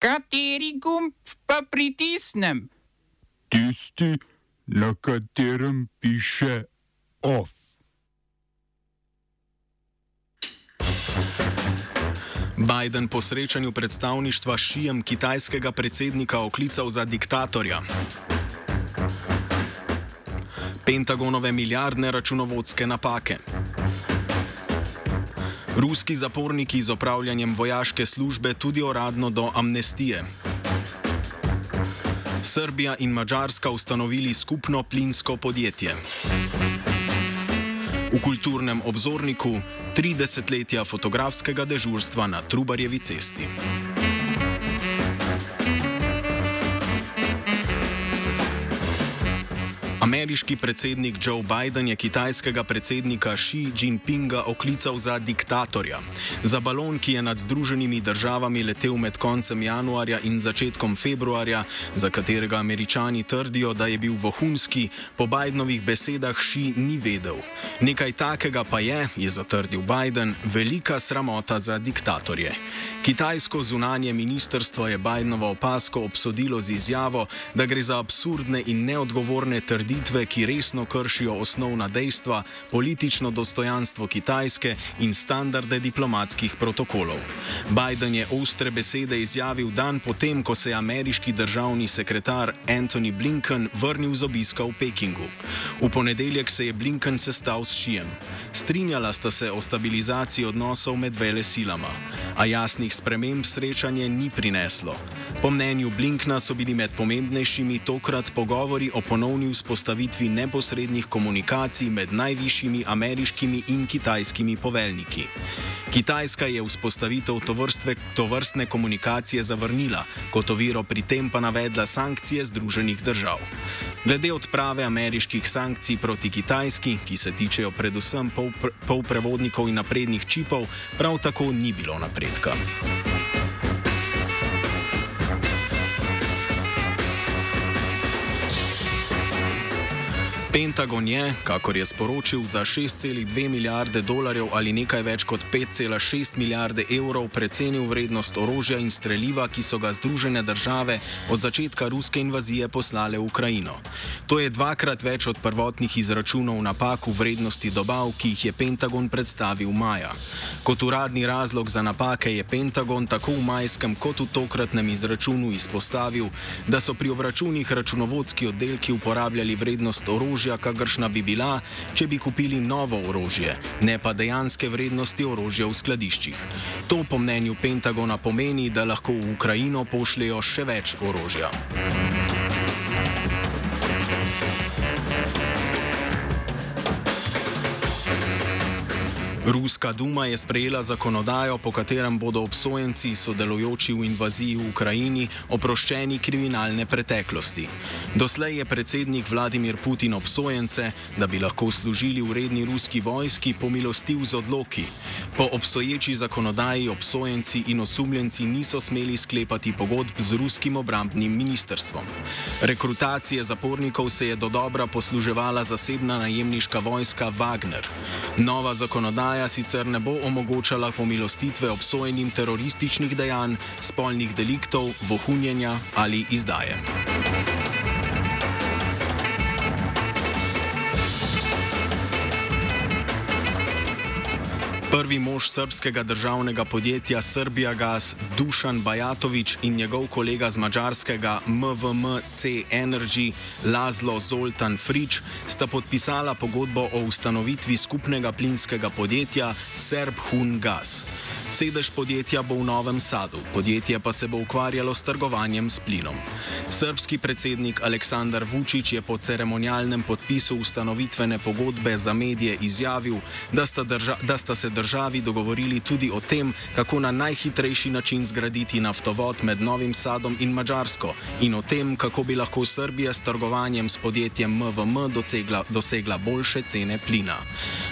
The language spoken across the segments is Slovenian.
Kateri gumb pa pritisnem? Tisti, na katerem piše OF. Biden po srečanju predstavništva šijem kitajskega predsednika oklical za diktatorja. Pentagonove milijardne računovodske napake. Ruski zaporniki z opravljanjem vojaške službe tudi uradno do amnestije. Srbija in Mačarska ustanovili skupno plinsko podjetje. V kulturnem obzorniku 30 letja fotografskega dežurstva na Trubarjevi cesti. Ameriški predsednik Joe Biden je kitajskega predsednika Xi Jinpinga oklical za diktatorja. Za balon, ki je nad Združenimi državami letel med koncem januarja in začetkom februarja, za katerega američani trdijo, da je bil vohunski, po Bidenovih besedah Xi ni vedel. Nekaj takega pa je, je zatrdil Biden, velika sramota za diktatorje. Kitajsko zunanje ministrstvo je Bidenovo opasko obsodilo z izjavo, da gre za absurdne in neodgovorne trditve, ki resno kršijo osnovna dejstva, politično dostojanstvo Kitajske in standarde diplomatskih protokolov. Biden je ostre besede izjavil dan potem, ko se je ameriški državni sekretar Anthony Blinken vrnil z obiska v Pekingu. V ponedeljek se je Blinken sestal s Šijem. Strinjala sta se o stabilizaciji odnosov med vele silama, a jasnih sprememb srečanje ni prineslo. Po mnenju Blinkna so bili med pomembnejšimi tokrat pogovori o ponovni vzpostavitvi neposrednih komunikacij med najvišjimi ameriškimi in kitajskimi poveljniki. Kitajska je vzpostavitev tovrstve, tovrstne komunikacije zavrnila, kot oviro pri tem pa navedla sankcije Združenih držav. Glede odprave ameriških sankcij proti Kitajski, ki se tičejo predvsem polprevodnikov in naprednih čipov, prav tako ni bilo napredka. Pentagon je, kakor je sporočil, za 6,2 milijarde dolarjev ali nekaj več kot 5,6 milijarde evrov precenil vrednost orožja in streljiva, ki so ga Združene države od začetka ruske invazije poslale v Ukrajino. To je dvakrat več od prvotnih izračunov napak v vrednosti dobav, ki jih je Pentagon predstavil maja. Kot uradni razlog za napake je Pentagon tako v majskem kot v tokratnem izračunu izpostavil, da so pri obračunih računovodski oddelki uporabljali vrednost orožja orožja, kakršna bi bila, če bi kupili novo orožje, ne pa dejanske vrednosti orožja v skladiščih. To po mnenju Pentagona pomeni, da lahko v Ukrajino pošljejo še več orožja. Ruska duma je sprejela zakonodajo, po katerem bodo obsojenci, sodelujoči v invaziji v Ukrajini, oproščeni kriminalne preteklosti. Doslej je predsednik Vladimir Putin obsojence, da bi lahko služili v redni ruski vojski, pomilostil z odloki. Po obstoječi zakonodaji obsojenci in osumljenci niso smeli sklepati pogodb z ruskim obrambnim ministrstvom. Rekrutacije zapornikov se je do dobra posluževala zasebna najemniška vojska Wagner. Nova zakonodaja zakonodaja sicer ne bo omogočala pomilostitve obsojenim terorističnih dejanj, spolnih deliktov, vohunjenja ali izdaje. Prvi mož srpskega državnega podjetja Srbija Gas Dušan Bajatovič in njegov kolega z mačarskega MVMC Energy Lazlo Zoltan Frič sta podpisala pogodbo o ustanovitvi skupnega plinskega podjetja Serb Hun Gas. Sedež podjetja bo v Novem Sadu, podjetje pa se bo ukvarjalo s trgovanjem s plinom. Srpski predsednik Aleksandar Vučić je po ceremonialnem podpisu ustanovitvene pogodbe za medije izjavil, da sta, drža, da sta se državi dogovorili tudi o tem, kako na najhitrejši način zgraditi naftovod med Novim Sadom in Mačarsko in o tem, kako bi lahko Srbija s trgovanjem s podjetjem MVM docegla, dosegla boljše cene plina.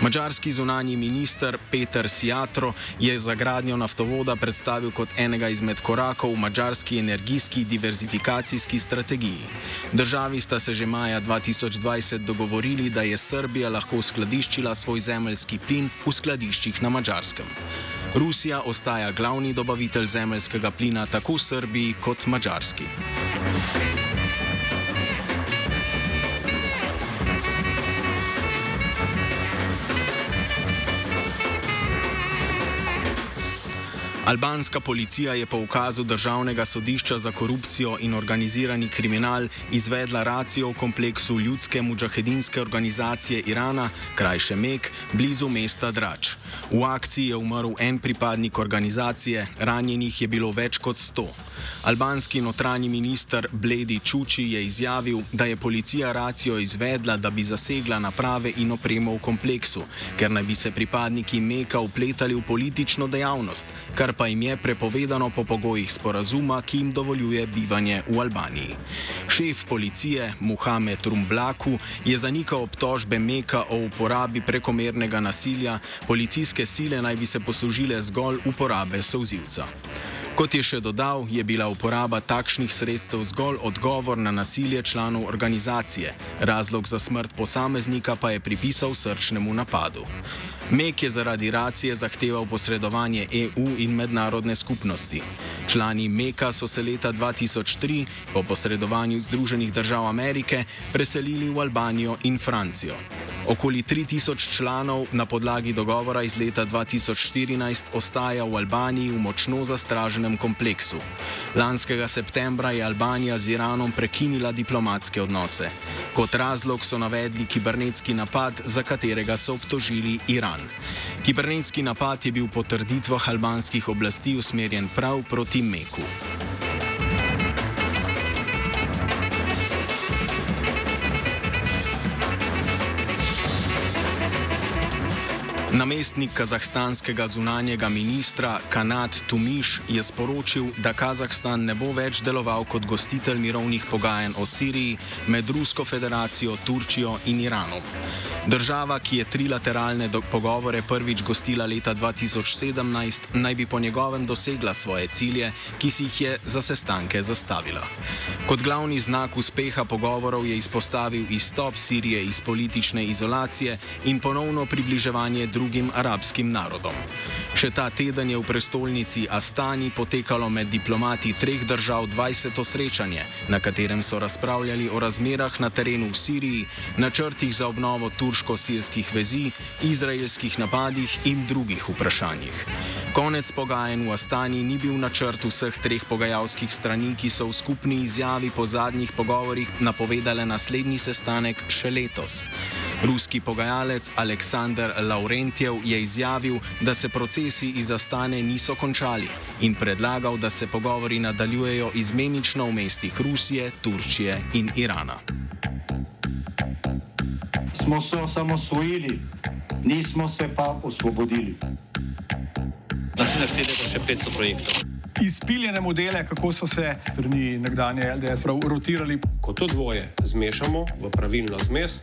Mačarski zunani minister Peter Siatro je za gradnjo naftovoda predstavil kot enega izmed korakov v mačarski energijski diverzifikacijski strategiji. Državi sta se že maja 2020 dogovorili, da je Srbija lahko skladiščila svoj zemljski plin v skladiščih na mačarskem. Rusija ostaja glavni dobavitelj zemeljskega plina tako Srbiji kot Mačarski. Albanska policija je po ukazu Državnega sodišča za korupcijo in organizirani kriminal izvedla racijo v kompleksu ljudske mujahedinske organizacije Irana, krajše Mek, blizu mesta Drač. V akciji je umrl en pripadnik organizacije, ranjenih je bilo več kot sto. Albanski notranji minister Bledi Čuči je izjavil, da je policija racijo izvedla, da bi zasegla naprave in opremo v kompleksu, ker naj bi se pripadniki Meka upletali v politično dejavnost, kar pa jim je prepovedano po pogojih sporazuma, ki jim dovoljuje bivanje v Albaniji. Šef policije Muhamed Rumblaku je zanikal obtožbe Meka o uporabi prekomernega nasilja, policijske sile naj bi se poslužile zgolj uporabe sozivca. Kot je še dodal, je bila uporaba takšnih sredstev zgolj odgovor na nasilje članov organizacije, razlog za smrt posameznika pa je pripisal srčnemu napadu. Mek je zaradi racije zahteval posredovanje EU in mednarodne skupnosti. Člani Meka so se leta 2003 po posredovanju Združenih držav Amerike preselili v Albanijo in Francijo. Okoli 3000 članov na podlagi dogovora iz leta 2014 ostaja v Albaniji v močno zastraženem kompleksu. Lanskega septembra je Albanija z Iranom prekinila diplomatske odnose. Kot razlog so navedli kibernetski napad, za katerega so obtožili Iran. Kibernetski napad je bil po trditvah albanskih oblasti usmerjen prav proti Meku. Namestnik kazahstanskega zunanjega ministra Kanat Tumiš je sporočil, da Kazahstan ne bo več deloval kot gostitelj mirovnih pogajanj o Siriji med Rusko federacijo, Turčijo in Iranom. Država, ki je trilateralne pogovore prvič gostila leta 2017, naj bi po njegovem dosegla svoje cilje, ki si jih je za sestanke zastavila. Kot glavni znak uspeha pogovorov je izpostavil izstop Sirije iz politične izolacije in ponovno približevanje drugih drugim arabskim narodom. Še ta teden je v prestolnici Astani potekalo med diplomati treh držav 20. srečanje, na katerem so razpravljali o razmerah na terenu v Siriji, načrtih za obnovo turško-sirskih vezi, izraelskih napadih in drugih vprašanjih. Konec pogajanj v Astani ni bil načrt vseh treh pogajalskih strani, ki so v skupni izjavi po zadnjih pogovorih napovedale naslednji sestanek še letos. Ruski pogajalec Aleksandr Laurentjev je izjavil, da se procesi iz Astane niso končali in predlagal, da se pogovori nadaljujejo izmenično v mestih Rusije, Turčije in Irana. Smo se osamosvojili, nismo se pa osvobodili. Naslednje število je še 500 projektov. Izpiljene modele, kako so se strani nekdanje LDS rotirali. Ko to dvoje zmešamo v pravilno zmes,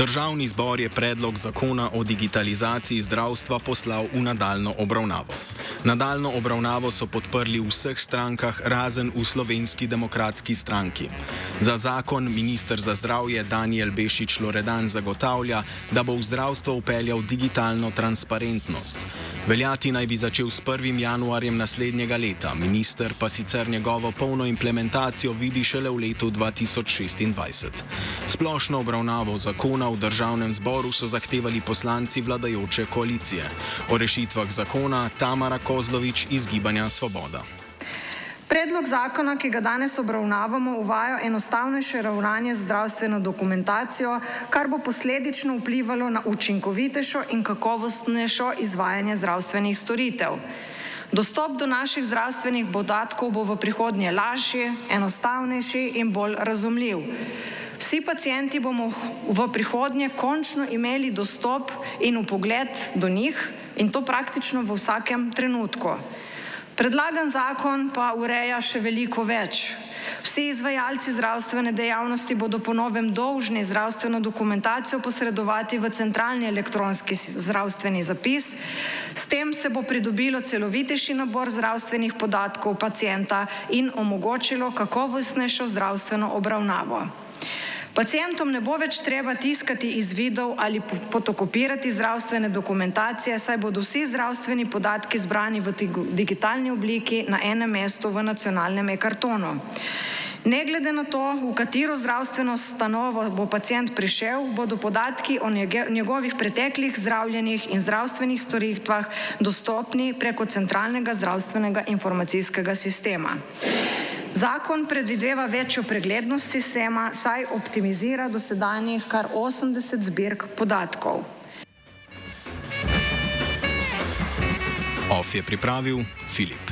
Državni zbor je predlog zakona o digitalizaciji zdravstva poslal v nadaljno obravnavo. Nadaljno obravnavo so podprli v vseh strankah, razen v slovenski demokratski stranki. Za zakon ministr za zdravje Daniel Bešič Loredan zagotavlja, da bo v zdravstvo upeljal digitalno transparentnost. Veljati naj bi začel s 1. januarjem naslednjega leta, minister pa sicer njegovo polno implementacijo vidi šele v letu 2026. Splošno obravnavo zakona v državnem zboru so zahtevali poslanci vladajoče koalicije. O rešitvah zakona Tamara Kozlovič iz Gibanja Svoboda. Predlog zakona, ki ga danes obravnavamo, uvaja enostavnejše ravnanje z zdravstveno dokumentacijo, kar bo posledično vplivalo na učinkovitejšo in kakovostnejšo izvajanje zdravstvenih storitev. Dostop do naših zdravstvenih podatkov bo v prihodnje lažji, enostavnejši in bolj razumljiv. Vsi pacijenti bomo v prihodnje končno imeli dostop in upogled do njih in to praktično v vsakem trenutku. Predlagan zakon pa ureja še veliko več. Vsi izvajalci zdravstvene dejavnosti bodo po novem dolžni zdravstveno dokumentacijo posredovati v centralni elektronski zdravstveni zapis. S tem se bo pridobilo celovitejši nabor zdravstvenih podatkov pacijenta in omogočilo kakovostnejšo zdravstveno obravnavo. Pacijentom ne bo več treba tiskati izvidov ali fotokopirati zdravstvene dokumentacije, saj bodo vsi zdravstveni podatki zbrani v digitalni obliki na enem mestu v nacionalnem e-kartonu. Ne glede na to, v katero zdravstveno stanovo bo pacijent prišel, bodo podatki o njegovih preteklih zdravljenjih in zdravstvenih storitvah dostopni preko centralnega zdravstvenega informacijskega sistema. Zakon predvideva večjo preglednost sistema, saj optimizira dosedanjih kar 80 zbirk podatkov. OF je pripravil Filip.